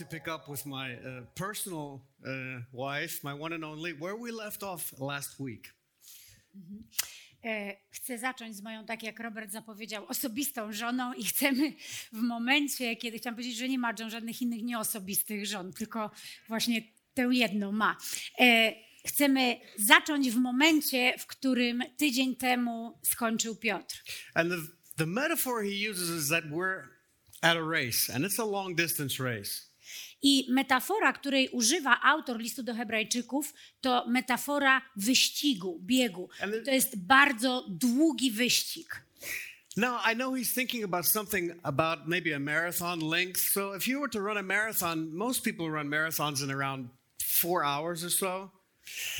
To pick up with my uh, personal uh, wife, my one and only, where we left off last week. E, Chcę zacząć z moją, tak jak Robert zapowiedział, osobistą żoną i chcemy w momencie, kiedy chciałam powiedzieć, że nie ma John żadnych innych nieosobistych żon, tylko właśnie tę jedną ma. E, Chcemy zacząć w momencie, w którym tydzień temu skończył Piotr. And the, the metaphor he uses is that we're at a race, and it's a long distance race. I metafora, której używa autor listu do Hebrajczyków, to metafora wyścigu, biegu. To jest bardzo długi wyścig. Now, I know he's thinking about something about maybe a marathon length. So if you were to run a marathon, most people run marathons in around four hours or so.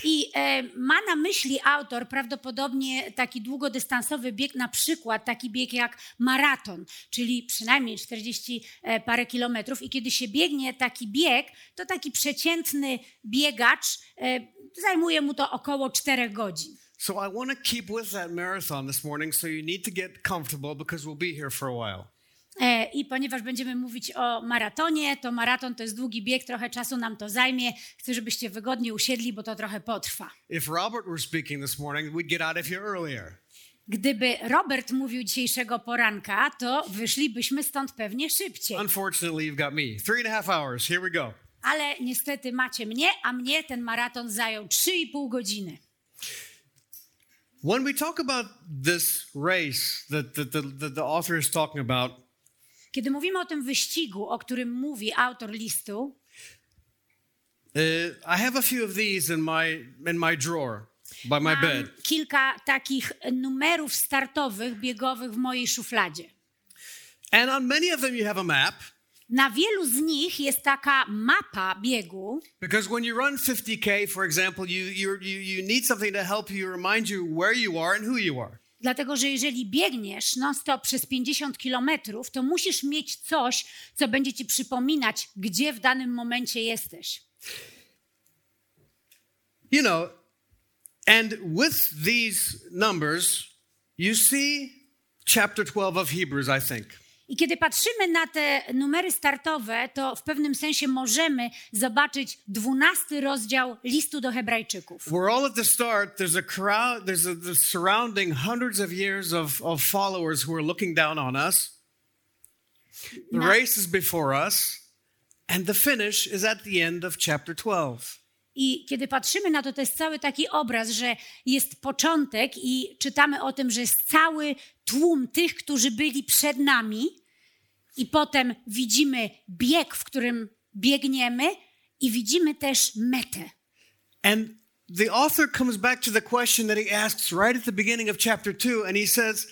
I e, ma na myśli autor prawdopodobnie taki długodystansowy bieg, na przykład taki bieg jak maraton, czyli przynajmniej 40 e, parę kilometrów. I kiedy się biegnie taki bieg, to taki przeciętny biegacz e, zajmuje mu to około 4 godzin. So I want to keep with that marathon this morning, so you need to get comfortable because we'll be here for a while. E, I ponieważ będziemy mówić o maratonie, to maraton to jest długi bieg, trochę czasu nam to zajmie. Chcę, żebyście wygodnie usiedli, bo to trochę potrwa. If Robert were speaking this morning, we'd get out of here earlier. Gdyby Robert mówił dzisiejszego poranka, to wyszlibyśmy stąd pewnie szybciej. Unfortunately, you've got me. Three and a half hours. Here we go. Ale niestety macie mnie, a mnie ten maraton zajął 3,5 godziny. When we talk about this race that the, the, the, the author is talking about, Kiedy mówimy o tym wyścigu, o którym mówi autor listu, uh, I have a few of these in my in my drawer by my mam bed. kilka takich numerów startowych, biegowych w mojej szufladzie. And on many of them, you have a map Na wielu z nich jest taka mapa biegu, because when you run 50k, for example, you you, you need something to help you remind you where you are and who you are. Dlatego że jeżeli biegniesz non-stop przez 50 kilometrów, to musisz mieć coś, co będzie ci przypominać, gdzie w danym momencie jesteś. You know, and with these numbers, you see chapter 12 of Hebrews, I think. I kiedy patrzymy na te numery startowe, to w pewnym sensie możemy zobaczyć dwunasty rozdział listu do Hebrajczyków. We're all at the start. There's a crowd, there's a the surrounding hundreds of years of, of followers who are looking down on us. The race is before us, and the finish is at the end of chapter 12. I kiedy patrzymy na to, to jest cały taki obraz, że jest początek i czytamy o tym, że jest cały tłum tych, którzy byli przed nami, i potem widzimy bieg, w którym biegniemy, i widzimy też metę. And the author comes back to the question that he asks right at the beginning of chapter 2, and he says,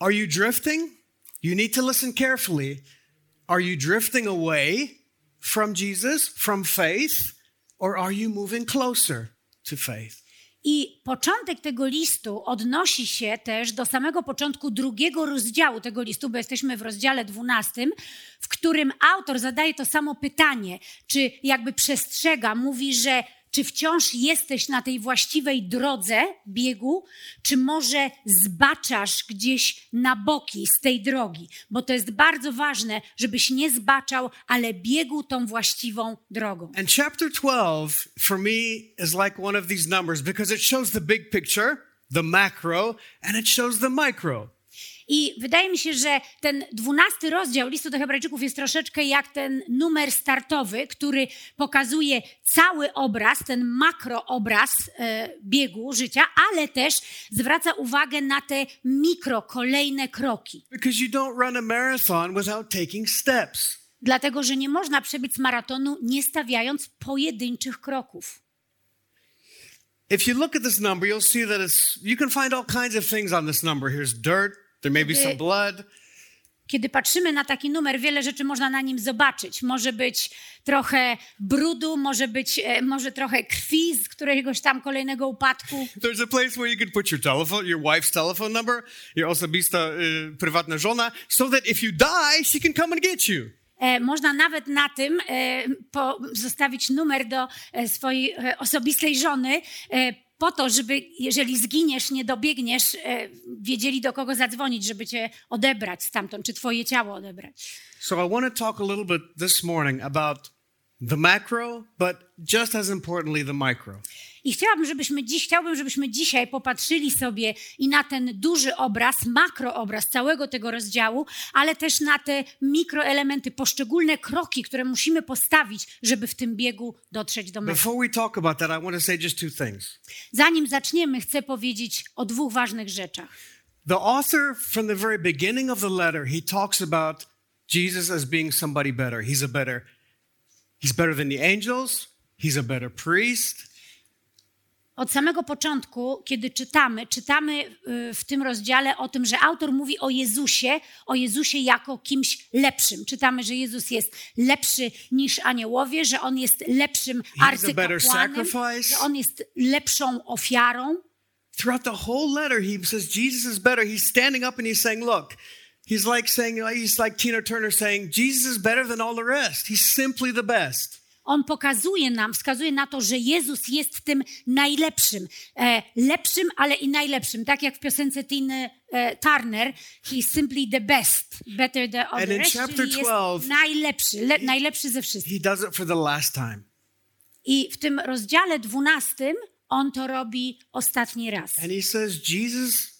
Are you drifting? You need to listen carefully. Are you drifting away from Jesus, from faith, or are you moving closer to faith? I początek tego listu odnosi się też do samego początku drugiego rozdziału tego listu, bo jesteśmy w rozdziale 12, w którym autor zadaje to samo pytanie, czy jakby przestrzega, mówi, że czy wciąż jesteś na tej właściwej drodze biegu, czy może zbaczasz gdzieś na boki z tej drogi, bo to jest bardzo ważne, żebyś nie zbaczał, ale biegł tą właściwą drogą. And chapter 12 for me is like one of these numbers because it shows the big picture, the macro, and it shows the micro. I wydaje mi się, że ten dwunasty rozdział listu do Hebrajczyków jest troszeczkę jak ten numer startowy, który pokazuje cały obraz, ten makroobraz e, biegu życia, ale też zwraca uwagę na te mikro, kolejne kroki. Because you don't run a marathon without taking steps. Dlatego, że nie można przebiec maratonu nie stawiając pojedynczych kroków. if you look at this number, you'll see that it's, you can find all kinds of things on this number. Here's dirt, there may be some blood. Kiedy patrzymy na taki numer, wiele rzeczy można na nim zobaczyć. Może być trochę brudu, może być e, może trochę krwi z któregoś tam kolejnego upadku. There's a place where you can put your telephone, your wife's telephone number, your osobista y, prywatna żona, so that if you die, she can come and get you. E, można nawet na tym e, po, zostawić numer do e, swojej e, osobistej żony, po to, żeby jeżeli zginiesz, nie dobiegniesz, e, wiedzieli do kogo zadzwonić, żeby cię odebrać stamtąd, czy twoje ciało odebrać. So I want to talk a little bit this morning about the macro, but just as importantly, the micro. I chciałabym, żebyśmy dziś, chciałbym, żebyśmy dzisiaj popatrzyli sobie i na ten duży obraz, makroobraz całego tego rozdziału, ale też na te mikroelementy, poszczególne kroki, które musimy postawić, żeby w tym biegu dotrzeć do mety. Zanim zaczniemy, chcę powiedzieć o dwóch ważnych rzeczach. The author, from the very beginning of the letter, he talks about Jesus as being somebody better. He's a better, he's better than the angels. He's a better priest. Od samego początku, kiedy czytamy, czytamy y, w tym rozdziale o tym, że autor mówi o Jezusie, o Jezusie jako kimś lepszym. Czytamy, że Jezus jest lepszy niż aniołowie, że on jest lepszym arcykapłanem, że on jest lepszą ofiarą. Throughout the whole letter, he says Jesus is better. He's standing up and he's saying, Look, he's like saying, he's like Tina Turner saying, Jesus is better than all the rest. He's simply the best. On pokazuje nam, wskazuje na to, że Jezus jest tym najlepszym. E, lepszym, ale i najlepszym. Tak jak w piosence Tiny e, Turner, he's simply the best, better than all And in rest, chapter czyli jest 12 najlepszy, le, najlepszy ze wszystkich. He does it for the last time. I w tym rozdziale dwunastym on to robi ostatni raz. And he says, Jesus'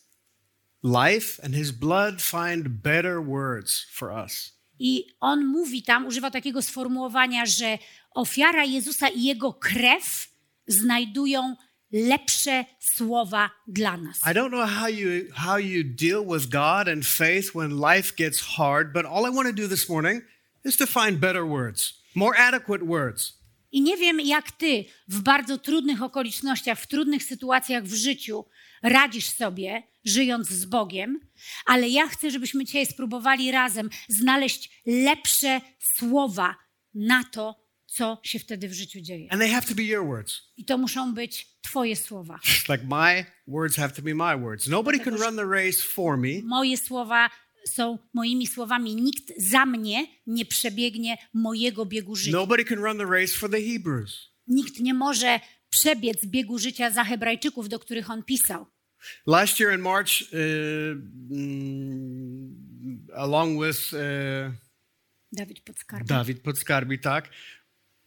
life and his blood find better words for us. I on mówi tam, używa takiego sformułowania, że ofiara Jezusa i jego krew znajdują lepsze słowa dla nas. I don't know how you how you deal with God and faith when life gets hard, but all I want to do this morning is to find better words, more adequate words. I nie wiem, jak ty w bardzo trudnych okolicznościach, w trudnych sytuacjach w życiu radzisz sobie, żyjąc z Bogiem, ale ja chcę, żebyśmy dzisiaj spróbowali razem znaleźć lepsze słowa na to, co się wtedy w życiu dzieje. And they have to be your words. I to muszą być Twoje słowa. Like my words have to be my words. Nobody can run the race for me. Moje słowa są moimi słowami. Nikt za mnie nie przebiegnie mojego biegu życia. Nobody can run the race for the Hebrews. Nikt nie może przebiec biegu życia za Hebrajczyków, do których on pisał. Last year in March, uh, mm, along with uh, Dawid Podskarbi. David Putskarbi, tak,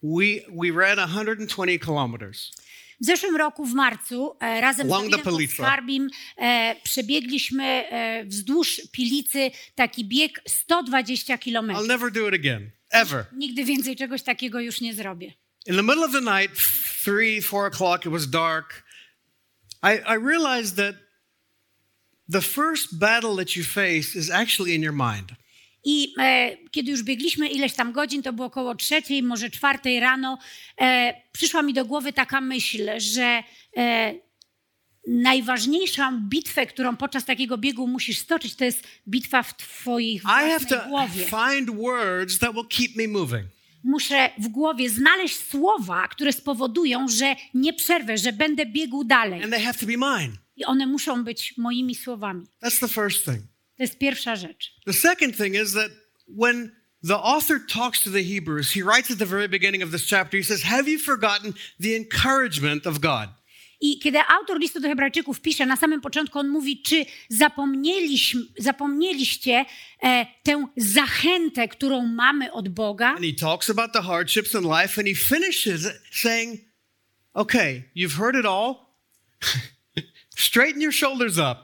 we, we ran 120 kilometers. W zeszłym roku w marcu e, razem Along z Dawidem. Podskarbim e, przebiegliśmy e, wzdłuż Pilicy taki bieg 120 I'll kilometrów. never do it again, ever. Nigdy więcej czegoś takiego już nie zrobię. In the middle of the night, three, four o'clock, it was dark. I, I realized that the first battle that you face is actually in your mind. I e, kiedy już biegliśmy ileś tam godzin, to było około trzeciej, może czwartej rano, e, przyszła mi do głowy taka myśl, że e, najważniejszą bitwę, którą podczas takiego biegu musisz stoczyć, to jest bitwa w twojej I have to głowie. find words that will keep me moving. Muszę w głowie znaleźć słowa, które spowodują, że nie przerwę, że będę biegł dalej. And they have to be mine. I one muszą być moimi słowami. That's the first thing. To jest pierwsza rzecz. The second thing is that when the author talks to the Hebrews, he writes at the very beginning of this chapter, he says, Have you forgotten the encouragement of God? I kiedy autor listu do Hebrajczyków pisze, na samym początku on mówi, czy zapomnieliście e, tę zachętę, którą mamy od Boga? And he talks about the hardships in life and he finishes saying, Okay, you've heard it all. Straighten your shoulders up,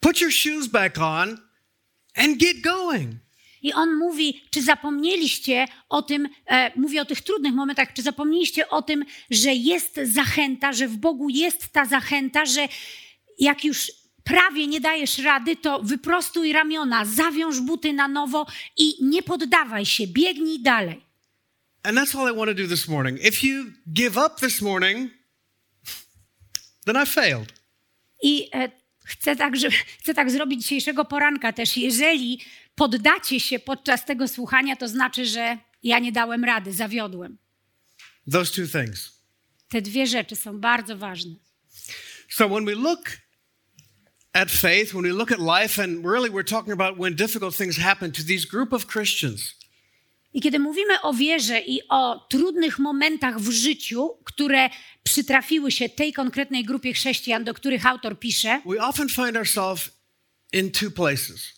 put your shoes back on, and get going. I on mówi, czy zapomnieliście o tym, e, mówi o tych trudnych momentach, czy zapomnieliście o tym, że jest zachęta, że w Bogu jest ta zachęta, że jak już prawie nie dajesz rady, to wyprostuj ramiona, zawiąż buty na nowo i nie poddawaj się, biegnij dalej. And that's all I want to do this morning. If you give up this morning, then I failed. I e, chcę tak, że, chcę tak zrobić dzisiejszego poranka też. Jeżeli poddacie się podczas tego słuchania, to znaczy, że ja nie dałem rady, zawiodłem. Those two things. Te dwie rzeczy są bardzo ważne. So when we look at faith, when we look at life, and really we're talking about when difficult things happen to these group of Christians, I kiedy mówimy o wierze i o trudnych momentach w życiu, które przytrafiły się tej konkretnej grupie chrześcijan, do których autor pisze, we often find ourselves in two places.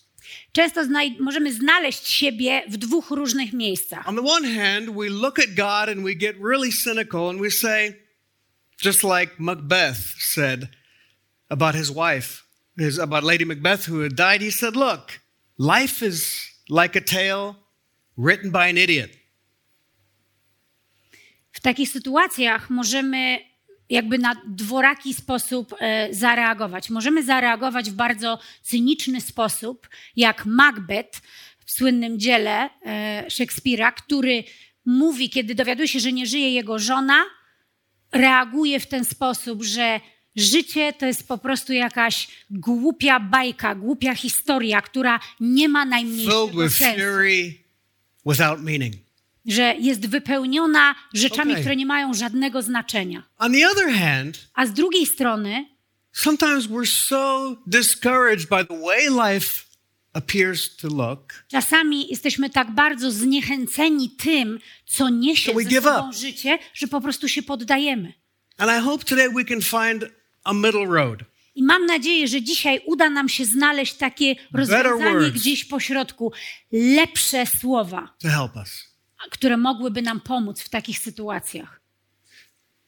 Często znaj- możemy znaleźć siebie w dwóch różnych miejscach. On the one hand, we look at God and we get really cynical and we say, just like Macbeth said about his wife, his, about Lady Macbeth who had died, he said, Look, life is like a tale written by an idiot. W takich sytuacjach możemy jakby na dworaki sposób e, zareagować. Możemy zareagować w bardzo cyniczny sposób, jak Macbeth w słynnym dziele e, Szekspira, który mówi, kiedy dowiaduje się, że nie żyje jego żona, reaguje w ten sposób, że życie to jest po prostu jakaś głupia bajka, głupia historia, która nie ma Filled najmniejszego with sensu. fury without meaning. Że jest wypełniona rzeczami, Okej. które nie mają żadnego znaczenia. On the other hand, A z drugiej strony, sometimes we're so discouraged by the way life appears to look czasami jesteśmy tak bardzo zniechęceni tym, co niesie So ze sobą up. życie, że po prostu się poddajemy. And I hope today we can find a middle road. I mam nadzieję, że dzisiaj uda nam się znaleźć takie rozwiązanie gdzieś po środku, lepsze słowa, to help us. Które mogłyby nam pomóc w takich sytuacjach.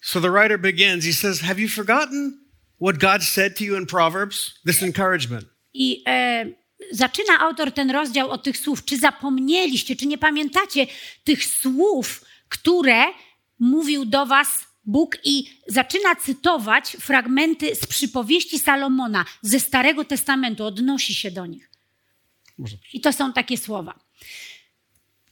So the writer begins. He says, Have you forgotten what God said to you in Proverbs? This encouragement. I e, zaczyna autor ten rozdział od tych słów. Czy zapomnieliście, czy nie pamiętacie tych słów, które mówił do was Bóg i zaczyna cytować fragmenty z przypowieści Salomona ze Starego Testamentu, odnosi się do nich. I to są takie słowa.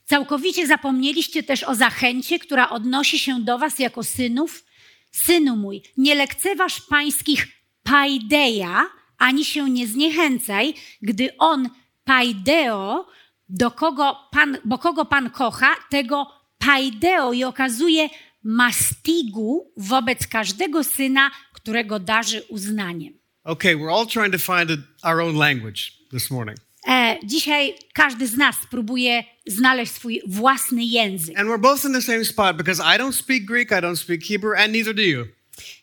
Całkowicie zapomnieliście też o zachęcie, która odnosi się do was jako synów. Synu mój, nie lekceważ pańskich paideia, ani się nie zniechęcaj, gdy on paideo, do kogo pan, bo kogo pan kocha, tego paideo i okazuje mastigu wobec każdego syna, którego darzy uznaniem. Okay, we're all trying to find a, our own language this morning. E, dzisiaj każdy z nas próbuje znaleźć swój własny język. And we're both in the same spot because I don't speak Greek, I don't speak Hebrew, and neither do you.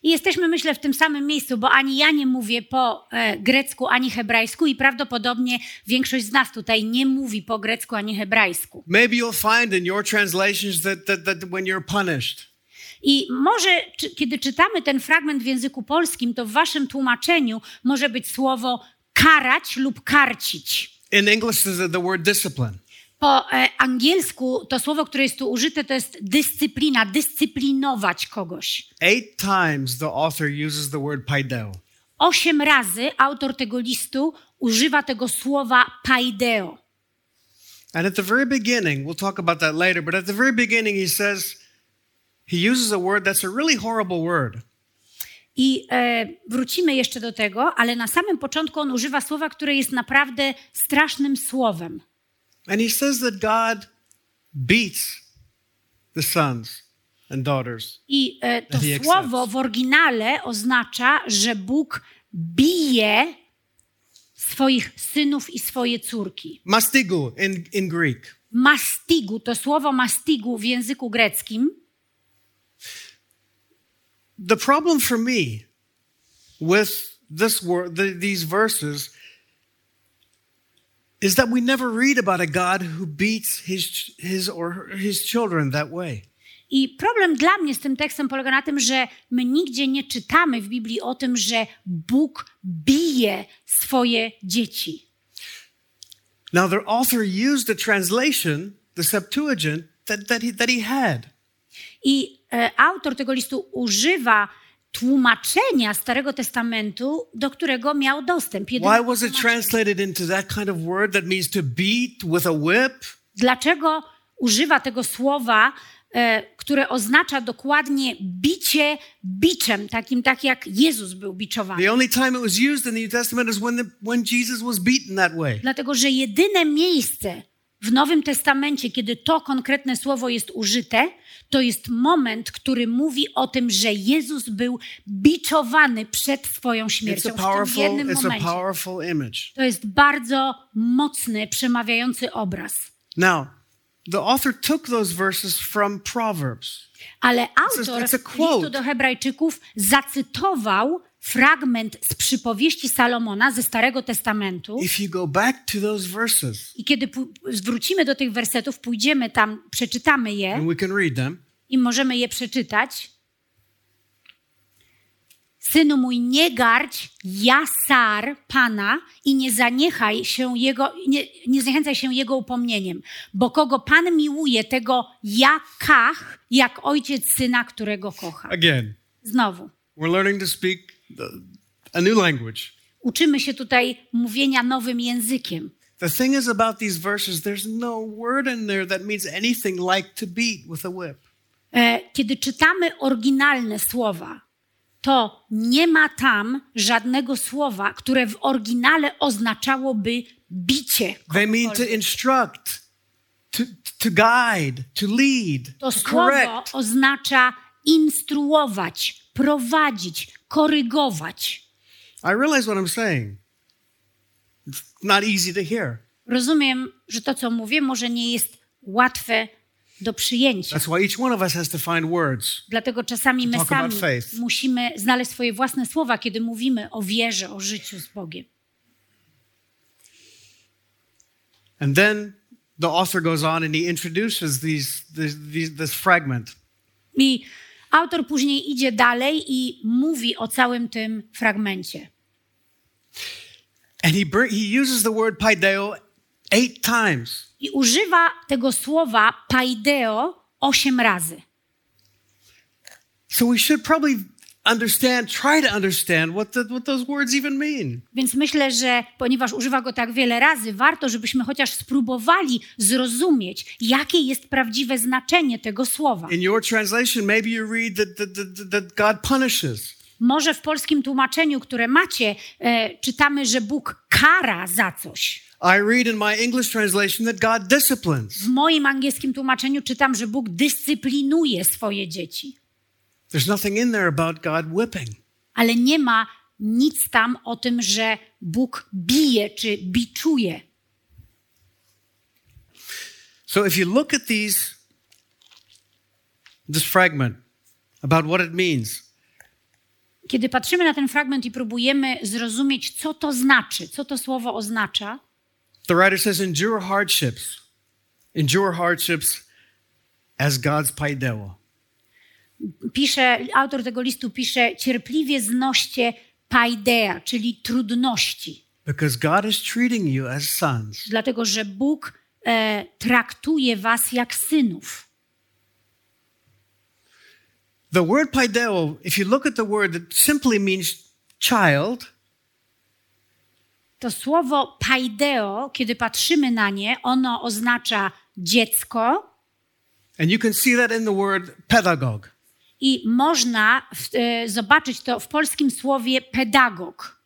I jesteśmy, myślę, w tym samym miejscu, bo ani ja nie mówię po e, grecku, ani hebrajsku i prawdopodobnie większość z nas tutaj nie mówi po grecku, ani hebrajsku. Maybe you'll find in your translations that, that, that when you're punished, I może, czy, kiedy czytamy ten fragment w języku polskim, to w waszym tłumaczeniu może być słowo karać lub karcić. In English, is the- word discipline. Po angielsku to słowo, które jest tu użyte, to jest dyscyplina, dyscyplinować kogoś. Eight times the author uses the word paideo. Osiem razy autor tego listu używa tego słowa paideo. And at the very beginning, we'll talk about that later, but at the very beginning, he says, he uses a word that's a really horrible word. I e, wrócimy jeszcze do tego, ale na samym początku on używa słowa, które jest naprawdę strasznym słowem. And he says that God beats the sons and daughters. I e, to słowo w oryginale oznacza, że Bóg bije swoich synów i swoje córki. Mastigu in, in Greek. Mastigu, to słowo mastigu w języku greckim The problem for me with this word, the, these verses, is that we never read about a God who beats his, his or her- his children that way. I problem dla mnie z tym tekstem polega na tym, że my nigdzie nie czytamy w Biblii o tym, że Bóg bije swoje dzieci. Now, the author used the translation, the Septuagint, that, that, he, that he had. I e, autor tego listu używa tłumaczenia Starego Testamentu, do którego miał dostęp. Jedyne Why was it translated into that kind of word that means to beat with a whip? Dlaczego używa tego słowa e, które oznacza dokładnie bicie biczem, takim tak jak Jezus był biczowany. The only time it was used in the New Testament is when, the, when Jesus was beaten that way. Dlatego, że jedyne miejsce w Nowym Testamencie, kiedy to konkretne słowo jest użyte, to jest moment, który mówi o tym, że Jezus był biczowany przed swoją śmiercią. a W tym powerful, jednym momencie. powerful. To jest bardzo mocny, przemawiający obraz. Now, the author took those verses from Proverbs. Ale autor it's a listu do Hebrajczyków zacytował fragment z przypowieści Salomona ze Starego Testamentu. If you go back to those verses, I kiedy zwrócimy do tych wersetów, pójdziemy tam, przeczytamy je and we can read them, i możemy je przeczytać. Synu mój, nie gardź jasar Pana i nie zaniechaj się jego, nie, nie zniechęcaj się jego upomnieniem, bo kogo Pan miłuje, tego jakach, jak ojciec syna, którego kocha. again, Znowu, we're learning to speak a new language. uczymy się tutaj mówienia nowym językiem. The thing is about these verses, there's no word in there that means anything like to beat with a whip. E, Kiedy czytamy oryginalne słowa, to nie ma tam żadnego słowa, które w oryginale oznaczałoby bicie. They mean to instruct, to, to guide, to lead, To to słowo correct. oznacza instruować, prowadzić, korygować. I realize what I'm saying. It's not easy to hear. Rozumiem, że to, co mówię, może nie jest łatwe do przyjęcia. That's why each one of us has to find words. Dlatego czasami my sami musimy znaleźć swoje własne słowa, kiedy mówimy o wierze, o życiu z Bogiem. And then the author goes on and he introduces these, these, these, this fragment. I autor później idzie dalej i mówi o całym tym fragmencie. And he, he uses the word paideo eight times. I używa tego słowa paideo osiem razy. So we should probably understand, try to understand what, the, what those words even mean. Więc myślę, że ponieważ używa go tak wiele razy, warto, żebyśmy chociaż spróbowali zrozumieć, jakie jest prawdziwe znaczenie tego słowa. In your translation, maybe you read that, that, that, that God punishes. Może w polskim tłumaczeniu, które macie, e, czytamy, że Bóg kara za coś. I read in my English translation that God disciplines. W moim angielskim tłumaczeniu czytam, że Bóg dyscyplinuje swoje dzieci. There's nothing in there about God whipping. ale nie ma nic tam o tym, że Bóg bije czy biczuje. So if you look at these, this fragment about what it means, Kiedy patrzymy na ten fragment i próbujemy zrozumieć, co to znaczy, co to słowo oznacza, the writer says, endure hardships. Endure hardships as God's paideo. Pisze, autor tego listu pisze, cierpliwie znoście paidea, czyli trudności, Because God is treating you as sons. dlatego że Bóg e, traktuje was jak synów. The word paideo, if you look at the word, it simply means child, To słowo paideo, kiedy patrzymy na nie, ono oznacza dziecko, and you can see that in the word pedagog. I można w, e, zobaczyć to w polskim słowie pedagog.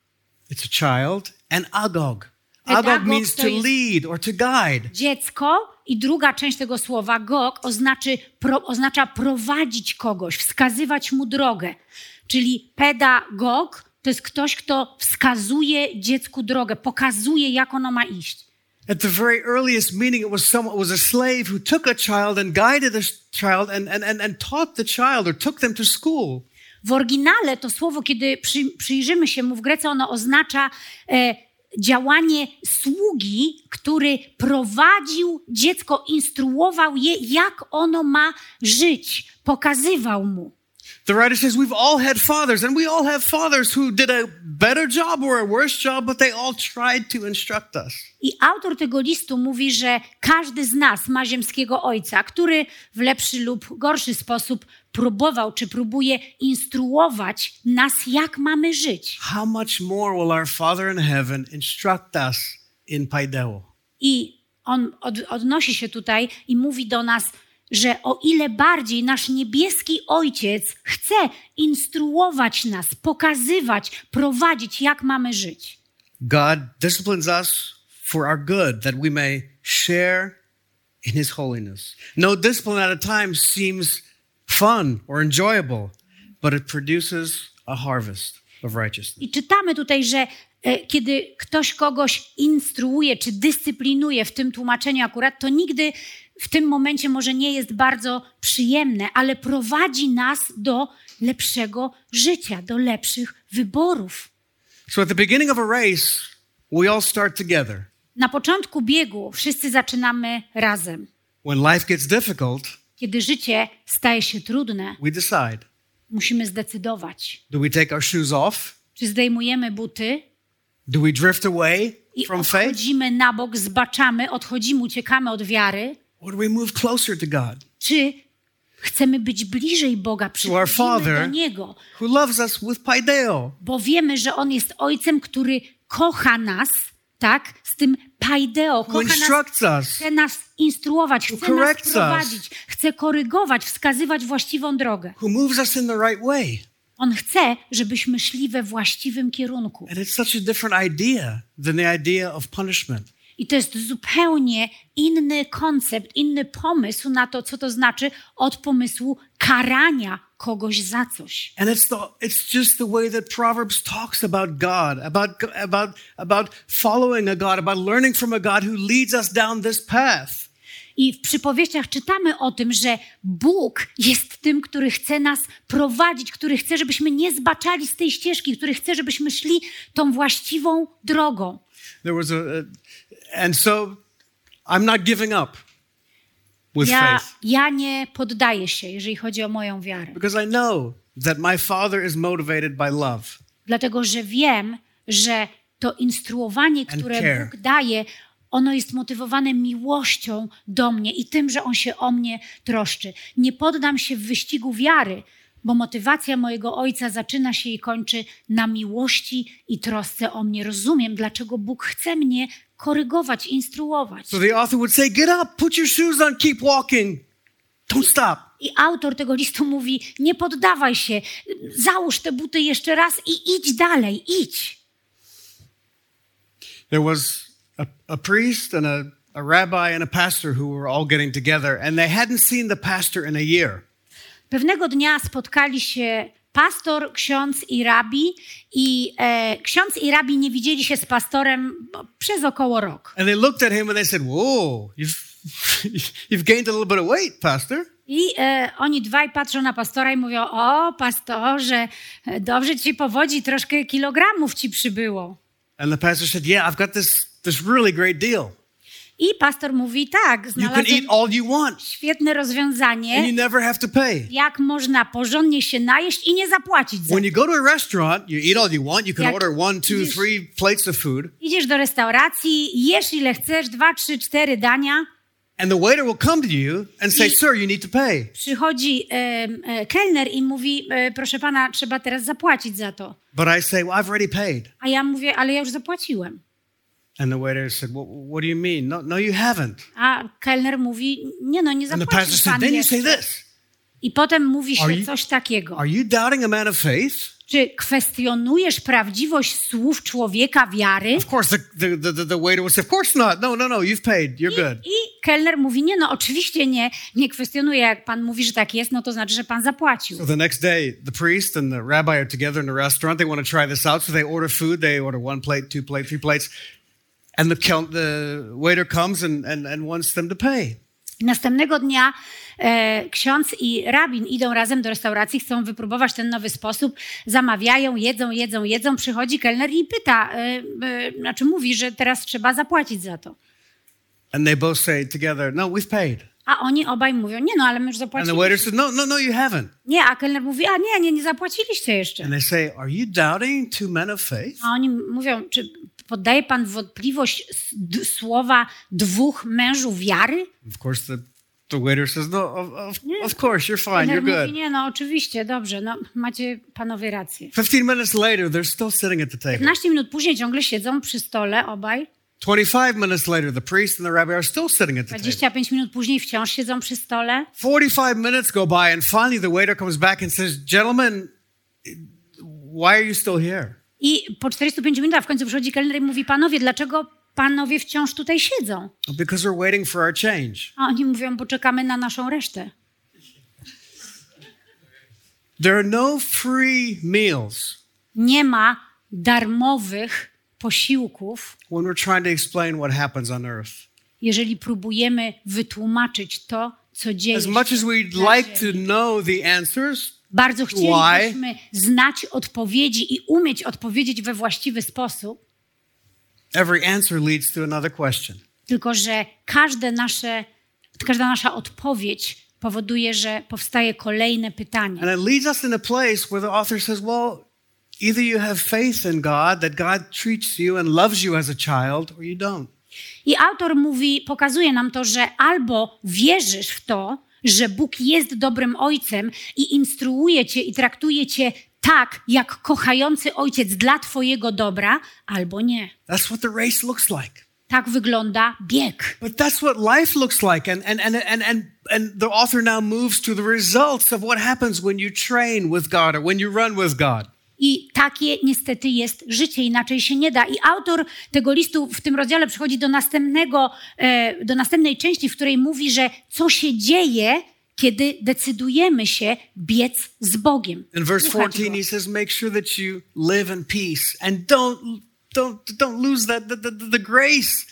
It's a child and agog. Agog Pedagog means to lead or to guide. Dziecko i druga część tego słowa gog oznaczy, pro, oznacza prowadzić kogoś, wskazywać mu drogę. Czyli pedagog to jest ktoś, kto wskazuje dziecku drogę, pokazuje, jak ono ma iść. At the very earliest meaning, it was someone was a slave who took a child and guided child and, and, and, and taught the child or took them to school. W oryginale to słowo, kiedy przy, przyjrzymy się mu w Grece, ono oznacza e, działanie sługi, który prowadził dziecko, instruował je, jak ono ma żyć, pokazywał mu. The writer says we've all had fathers, and we all have fathers who did a better job or a worse job, but they all tried to instruct us. I autor tego listu mówi, że każdy z nas ma ziemskiego ojca, który w lepszy lub gorszy sposób próbował czy próbuje instruować nas, jak mamy żyć. How much more will our Father in heaven instruct us in Paideo? I on od, odnosi się tutaj i mówi do nas, że o ile bardziej nasz niebieski Ojciec chce instruować nas, pokazywać, prowadzić, jak mamy żyć. God disciplines us for our good, that we may share in His holiness. No discipline at a time seems fun or enjoyable, but it produces a harvest of righteousness. I czytamy tutaj, że e, kiedy ktoś kogoś instruuje czy dyscyplinuje w tym tłumaczeniu akurat, to nigdy w tym momencie może nie jest bardzo przyjemne, ale prowadzi nas do lepszego życia, do lepszych wyborów. So at the beginning of a race, we all start together. Na początku biegu wszyscy zaczynamy razem. When life gets difficult, Kiedy życie staje się trudne, we decide musimy zdecydować, do we take our shoes off? czy zdejmujemy buty Do we drift away i from faith? odchodzimy na bok, zbaczamy, odchodzimy, uciekamy od wiary, Or do we move closer to God, czy chcemy być bliżej Boga, our przychodzimy Father. do Niego, who loves us with paideo? bo wiemy, że On jest Ojcem, który kocha nas, tak? Z tym paideo, kocha nas, chce nas instruować, chce nas prowadzić, chce korygować, wskazywać właściwą drogę. Who moves us in the right way? On chce, żebyśmy szli we właściwym kierunku. And it's such a different idea than the idea of punishment. I to jest zupełnie inny koncept, inny pomysł na to, co to znaczy od pomysłu karania kogoś za coś. And it's the it's just the way that Proverbs talks about God, about about about following a God, about learning from a God who leads us down this path. I w przypowieściach czytamy o tym, że Bóg jest tym, który chce nas prowadzić, który chce, żebyśmy nie zbaczali z tej ścieżki, który chce, żebyśmy szli tą właściwą drogą. There was a, and so I'm not giving up with Ja, faith ja nie poddaję się, jeżeli chodzi o moją wiarę, because I know that my Father is motivated by love. dlatego że wiem, że to instruowanie, które. Bóg daje, ono jest motywowane miłością do mnie i tym, że On się o mnie troszczy. Nie poddam się w wyścigu wiary, bo motywacja mojego Ojca zaczyna się i kończy na miłości i trosce o mnie. Rozumiem, dlaczego Bóg chce mnie korygować, instruować. So the author would say, "Get up, put your shoes on, keep walking. Don't stop." I autor tego listu mówi: Nie poddawaj się, załóż te buty jeszcze raz i idź dalej, idź. There was a, a priest and a, a rabbi and a pastor who were all getting together, and they hadn't seen the pastor in a year. Pewnego dnia spotkali się pastor, ksiądz i rabi, i e, ksiądz i rabi nie widzieli się z pastorem przez około rok. And they looked at him and they said, Whoa, you've, you've gained a little bit of weight, pastor. I e, oni dwaj patrzą na pastora i mówią: O, pastorze, e, dobrze ci powodzi, troszkę kilogramów ci przybyło. And the pastor said, Yeah, I've got this, this really great deal. I pastor mówi: Tak, You can eat znalazłem all you want, świetne and you rozwiązanie, never have to pay. jak można porządnie się najeść i nie zapłacić za When you go to a restaurant, you eat all you want. You can Jak order one, two, idziesz- three plates of food, Idziesz do restauracji, jesz ile chcesz, dwa, trzy, cztery dania. and the waiter will come to you and say, Sir, you need to pay. Przychodzi e, kelner i mówi, e, proszę pana, trzeba teraz zapłacić za to. But I say, Well, I've already paid. A ja mówię, ale ja już zapłaciłem. And the waiter said, well, What do you mean? No, no, you haven't. A kelner mówi, nie no, nie said, pan Then you say this I potem mówi Are się you- coś takiego. Are you doubting a man of faith? Czy kwestionujesz prawdziwość słów człowieka wiary? Of course, the, the, the, the, the waiter would say, Of course not. No, no, no, you've paid. You're good. I kelner mówi, nie no, oczywiście nie, nie kwestionuję, jak pan mówi, że tak jest, no to znaczy, że pan zapłacił. So the next day, the priest and the rabbi are together in the restaurant. They want to try this out. So they order food. They order one plate, two plate, three plates. And the, count, the waiter comes and, and, and wants them to pay. Następnego dnia e, ksiądz i rabin idą razem do restauracji, chcą wypróbować ten nowy sposób, zamawiają, jedzą, jedzą, jedzą. Przychodzi kelner i pyta, e, e, znaczy mówi, że teraz trzeba zapłacić za to. And they both say together, No, we've paid. A oni obaj mówią, nie no, ale my już And the waiter zapłaciliśmy. said, No, no, no, you haven't. Nie, a kelner mówi, a nie, nie, nie zapłaciliście jeszcze. And they say, Are you doubting two men of faith? A oni mówią, czy poddaje pan wątpliwość słowa dwóch mężów wiary? Of course, the, the waiter says, No, of, of, of course, you're fine. You're good. mówi, nie no, oczywiście, dobrze, no macie panowie rację. 15 minutes later, they're still sitting at the table. 15 minut później ciągle siedzą przy stole obaj. 25 minutes later, the priest and the rabbi are still sitting at the table. 25 minut później wciąż siedzą przy stole. 45 minutes go by, and finally the waiter comes back and says, Gentlemen, why are you still here? I po 45 minutach w końcu przychodzi kelner i mówi, panowie, dlaczego panowie wciąż tutaj siedzą? Because we're waiting for our change. A oni mówią, bo czekamy na naszą resztę. There are no free meals Nie ma darmowych posiłków, when we're trying to explain what happens on earth. jeżeli próbujemy wytłumaczyć to, co dzieje As się. much as we'd like to know the answers, Bardzo chcielibyśmy znać odpowiedzi i umieć odpowiedzieć we właściwy sposób, every answer leads to another question. tylko że każde nasze, każda nasza odpowiedź powoduje, że powstaje kolejne pytanie. And it leads us in a place where the author says, well, either you have faith in God, that God treats you and loves you as a child, or you don't. I autor mówi, pokazuje nam to, że albo wierzysz w to, że Bóg jest dobrym ojcem i instruuje cię i traktuje cię tak, jak kochający ojciec dla twojego dobra, albo nie. That's what the race looks like. Tak wygląda bieg. But that's what life looks like. And, and, and, and, and, and the author now moves to the results of what happens when you train with God or when you run with God. I takie niestety jest życie, inaczej się nie da. I autor tego listu w tym rozdziale przechodzi do następnego, e, do następnej części, w której mówi, że co się dzieje, kiedy decydujemy się biec z Bogiem. In verse Słuchać 14, Go. he says, make sure that you live in peace and don't, don't, don't lose that, the, the, the grace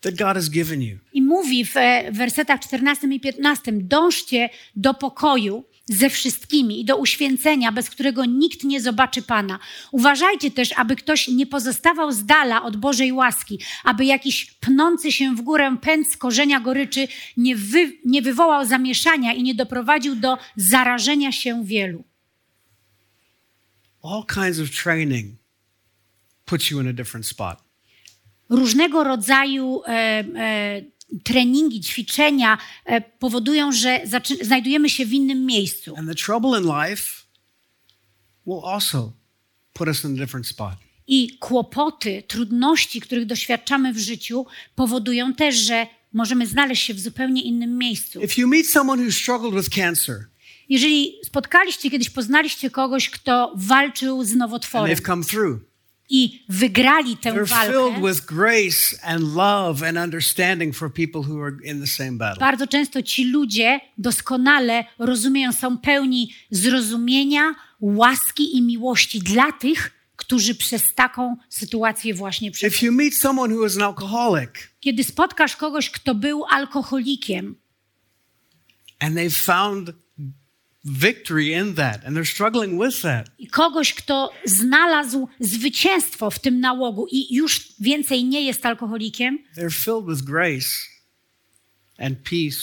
that God has given you. I mówi w e, wersetach 14 i 15: Dążcie do pokoju ze wszystkimi i do uświęcenia, bez którego nikt nie zobaczy Pana. Uważajcie też, aby ktoś nie pozostawał z dala od Bożej łaski, aby jakiś pnący się w górę pęd z korzenia goryczy nie, wy, nie wywołał zamieszania i nie doprowadził do zarażenia się wielu. All kinds of training puts you in a different spot. różnego rodzaju e, e, treningi, ćwiczenia e, powodują, że znajdujemy się w innym miejscu. And the trouble in life will also put us in a different spot. I kłopoty, trudności, których doświadczamy w życiu, powodują też, że możemy znaleźć się w zupełnie innym miejscu. If you meet someone who struggled with cancer Jeżeli spotkaliście kiedyś, poznaliście kogoś, kto walczył z and nowotworem they've come through, i wygrali tę they're walkę, filled with grace and love and understanding for people who are in the same battle. bardzo często ci ludzie doskonale rozumieją, są pełni zrozumienia, łaski i miłości dla tych, którzy przez taką sytuację właśnie przechodzą. Kiedy spotkasz kogoś, kto był alkoholikiem and they've found victory in that and they're struggling with that, i kogoś, kto znalazł zwycięstwo w tym nałogu i już więcej nie jest alkoholikiem, they're filled with grace and peace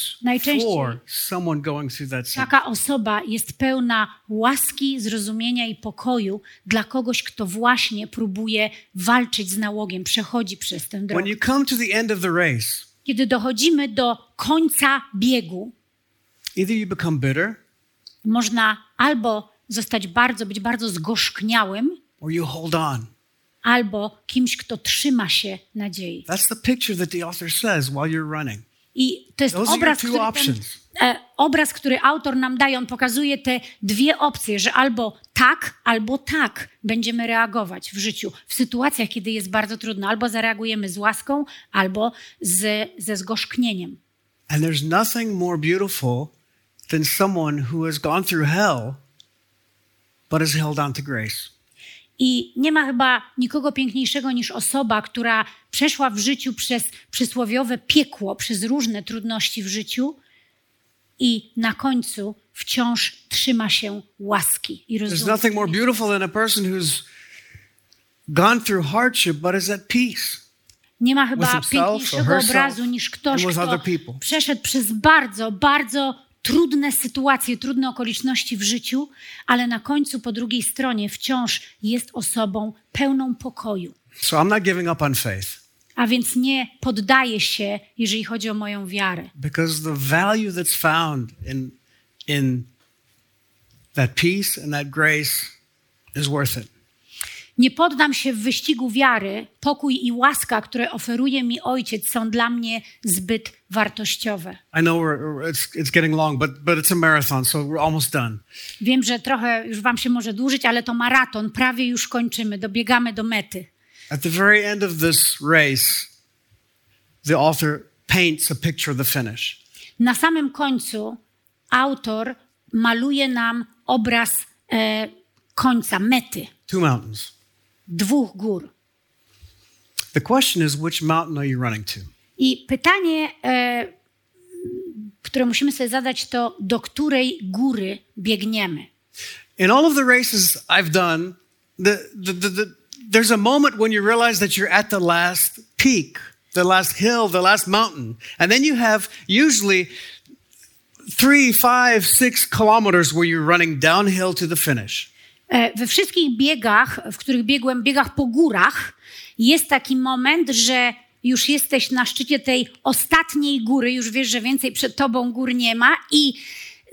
for someone going through that sin. taka osoba jest pełna łaski, zrozumienia i pokoju dla kogoś, kto właśnie próbuje walczyć z nałogiem, przechodzi przez tę When drogę. you come to the end of the race, Kiedy dochodzimy do końca biegu, either you become bitter można albo zostać bardzo, być bardzo zgorzkniałym, or you hold on. albo kimś, kto trzyma się nadziei. That's the picture that the author says while you're running. I to jest Those obraz, który, ten, e, obraz, który autor nam daje. On pokazuje te dwie opcje, że albo tak, albo tak będziemy reagować w życiu, w sytuacjach, kiedy jest bardzo trudno. Albo zareagujemy z łaską, albo z, ze zgorzknieniem. And there's nothing more beautiful than someone who has gone through hell but has held on to grace. I nie ma chyba nikogo piękniejszego niż osoba, która przeszła w życiu przez przysłowiowe piekło, przez różne trudności w życiu i na końcu wciąż trzyma się łaski i There's rozumu. nothing more beautiful than a person who's gone through hardship but is at peace. Nie ma chyba piękniejszego obrazu niż ktoś, kto przeszedł przez bardzo, bardzo trudne sytuacje, trudne okoliczności w życiu, ale na końcu po drugiej stronie wciąż jest osobą pełną pokoju. So I'm not giving up on faith A więc nie poddaję się, jeżeli chodzi o moją wiarę. because the value that's found in, in that peace and that grace is worth it. Nie poddam się w wyścigu wiary. Pokój i łaska, które oferuje mi Ojciec, są dla mnie zbyt wartościowe. I know we're, it's, it's getting long, but, but it's a marathon, so we're almost done. Wiem, że trochę już Wam się może dłużyć, ale to maraton. Prawie już kończymy, dobiegamy do mety. At the very end of this race, the author paints a picture of the finish. Na samym końcu autor maluje nam obraz e, końca, mety, Two mountains. Dwóch gór. The question is, which mountain are you running to? I pytanie, e, które musimy sobie zadać, to do której góry biegniemy? In all of the races I've done, the, the, the, the, there's a moment when you realize that you're at the last peak, the last hill, the last mountain. And then you have usually three, five, six kilometers where you're running downhill to the finish. E, We wszystkich biegach, w których biegłem, biegach po górach, jest taki moment, że już jesteś na szczycie tej ostatniej góry, już wiesz, że więcej przed tobą gór nie ma i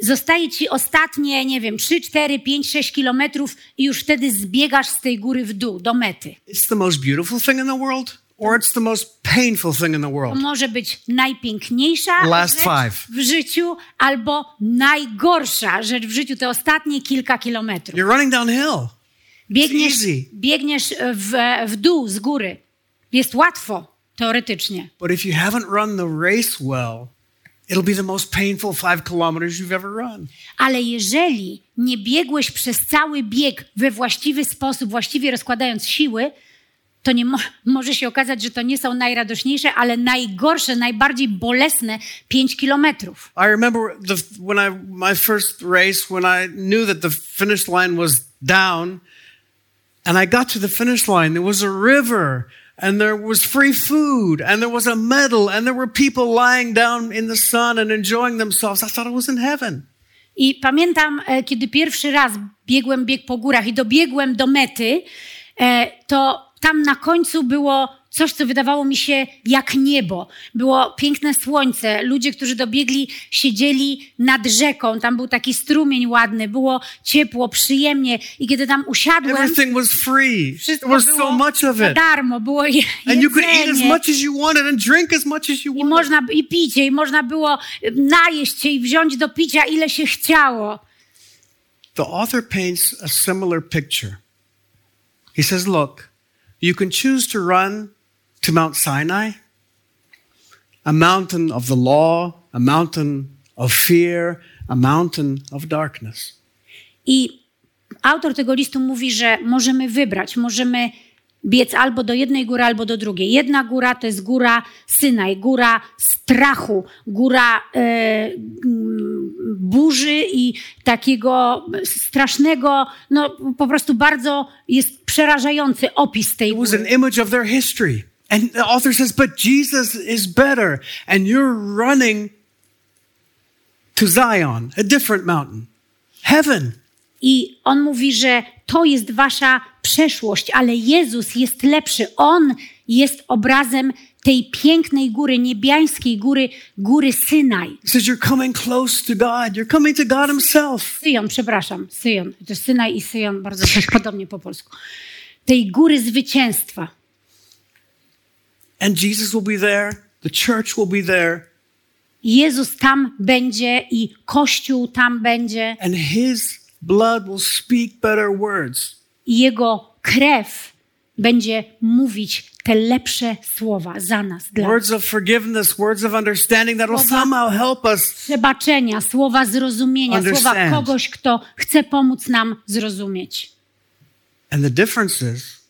zostaje ci ostatnie, nie wiem, 3, 4, 5, 6 kilometrów i już wtedy zbiegasz z tej góry w dół, do mety. It's the most beautiful thing in the world, or it's the most painful thing in the world. może być najpiękniejsza Last rzecz five. w życiu albo najgorsza rzecz w życiu, te ostatnie kilka kilometrów. You're running downhill. Biegniesz, easy. biegniesz w, w dół, z góry. Jest łatwo, teoretycznie. But if you haven't run the race well, it'll be the most painful five kilometers you've ever run. Ale jeżeli nie biegłeś przez cały bieg we właściwy sposób, właściwie rozkładając siły, to nie mo- może się okazać, że to nie są najradośniejsze, ale najgorsze, najbardziej bolesne 5 kilometrów. I remember the, when I my first race when I knew that the finish line was down, and I got to the finish line. There was a river, and there was free food, and there was a medal, and there were people lying down in the sun and enjoying themselves. I thought I was in heaven. I pamiętam, e, kiedy pierwszy raz biegłem bieg po górach i dobiegłem do mety, e, to tam na końcu było coś, co wydawało mi się jak niebo. Było piękne słońce, ludzie, którzy dobiegli, siedzieli nad rzeką, tam był taki strumień ładny, było ciepło, przyjemnie i kiedy tam usiadłem, Everything was free. There wszystko was było so much of za it, darmo, było je, and you could eat as jedzenie. much as you wanted and drink as much as you I można, i picie, i można było najeść się i wziąć do picia ile się chciało. The author paints a similar picture. He says, Look, you can choose to run to Mount Sinai, a mountain of the law, a mountain of fear, a mountain of darkness. I autor tego listu mówi, że możemy wybrać, możemy biec albo do jednej góry, albo do drugiej. Jedna góra to jest góra Synaj, góra strachu, góra e, mm, burzy i takiego strasznego, no po prostu bardzo jest przerażający opis tej It was góry. an image of their history. And the author says, But Jesus is better, and you're running to Zion, a different mountain, heaven. I on mówi, że to jest wasza przeszłość, ale Jezus jest lepszy. On jest obrazem tej pięknej góry, niebiańskiej góry, góry Synaj. He says, You're coming close to God, you're coming to God Himself. Syjon, przepraszam, Syjon. To Synaj i Syjon bardzo podobnie po polsku. Tej góry zwycięstwa. And Jesus will be there, the church will be there, Jezus tam będzie i Kościół tam będzie and His blood will speak better words. i Jego krew będzie mówić te lepsze słowa za nas, dla. Words of forgiveness, words of understanding that will somehow help us. przebaczenia, słowa zrozumienia, słowa kogoś, kto chce pomóc nam zrozumieć. And the difference is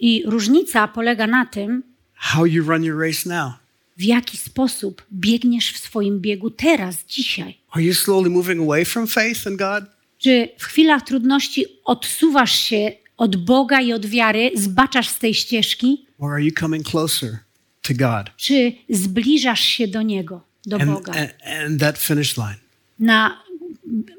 I różnica polega na tym, how you run your race now. w jaki sposób biegniesz w swoim biegu teraz, dzisiaj. Are you slowly moving away from faith in God? Czy w chwilach trudności odsuwasz się od Boga i od wiary, zbaczasz z tej ścieżki, Or are you coming closer to God czy zbliżasz się do Niego, do and, Boga, and, and that finish line? na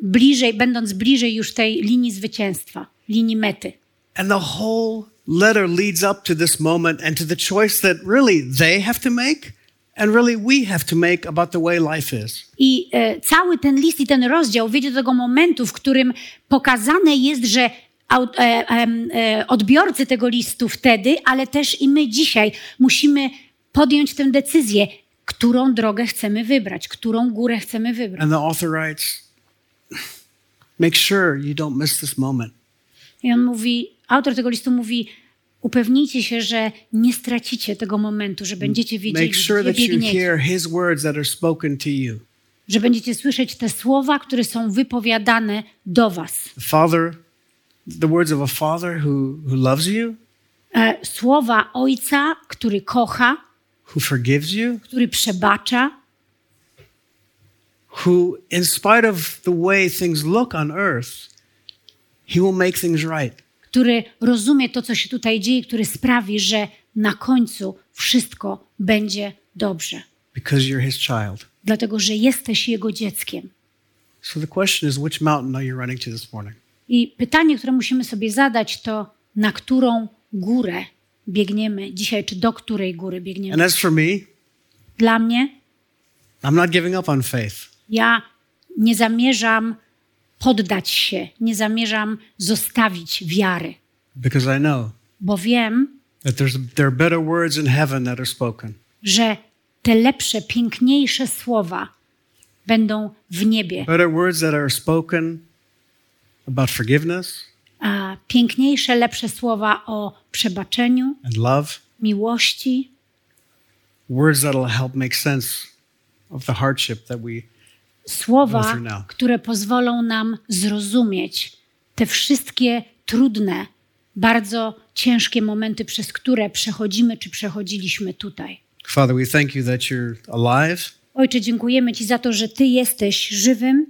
bliżej, będąc bliżej już tej linii zwycięstwa, linii mety. And the whole letter leads up to this moment and to the choice that really they have to make and really we have to make about the way life is. I e, cały ten list i ten rozdział wiedzie do tego momentu, w którym pokazane jest, że aut- e, e, odbiorcy tego listu wtedy, ale też i my dzisiaj musimy podjąć tę decyzję, którą drogę chcemy wybrać, którą górę chcemy wybrać. And the author writes, make sure you don't miss this moment. I on mówi, autor tego listu mówi, upewnijcie się, że nie stracicie tego momentu, że będziecie wiedzieli, Make sure that you biegniecie, hear his words that are spoken to you. że będziecie słyszeć te słowa, które są wypowiadane do was. The Father, the words of a father who, who loves you, E, słowa Ojca, który kocha, who forgives you, który przebacza, who, in spite of the way things look on earth, he will make things right. Który rozumie to, co się tutaj dzieje, który sprawi, że na końcu wszystko będzie dobrze. because you're his child. Dlatego, że jesteś Jego dzieckiem. So the question is, which mountain are you running to this morning? I pytanie, które musimy sobie zadać, to na którą górę biegniemy dzisiaj, czy do której góry And biegniemy? as for me, Dla mnie, I'm not giving up on faith. ja nie zamierzam poddać się, nie zamierzam zostawić wiary, because I know bo wiem, that there's there are better words in heaven that are spoken. że te lepsze, piękniejsze słowa będą w niebie. Better words that are spoken about forgiveness A piękniejsze, lepsze słowa o przebaczeniu, and love. miłości, Words that'll help make sense of the hardship that we słowa, które pozwolą nam zrozumieć te wszystkie trudne, bardzo ciężkie momenty, przez które przechodzimy czy przechodziliśmy tutaj. Father, we thank you that you're alive, Ojcze, dziękujemy Ci za to, że Ty jesteś żywym,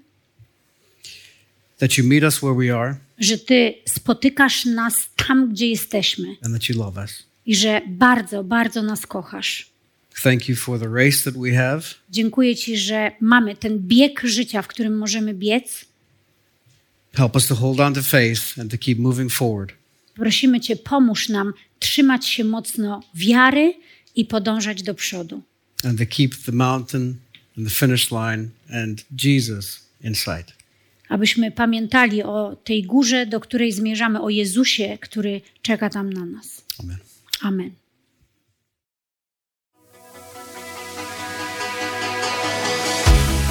that you meet us where we are, że Ty spotykasz nas tam, gdzie jesteśmy and that you love us. i że bardzo, bardzo nas kochasz. Thank you for the race that we have. Dziękuję Ci, że mamy ten bieg życia, w którym możemy biec. Help us to hold on to faith and to keep moving forward. Prosimy Cię, pomóż nam trzymać się mocno wiary i podążać do przodu. and to keep the mountain and the finish line and Jesus in sight. Abyśmy pamiętali o tej górze, do której zmierzamy, o Jezusie, który czeka tam na nas. Amen. Amen.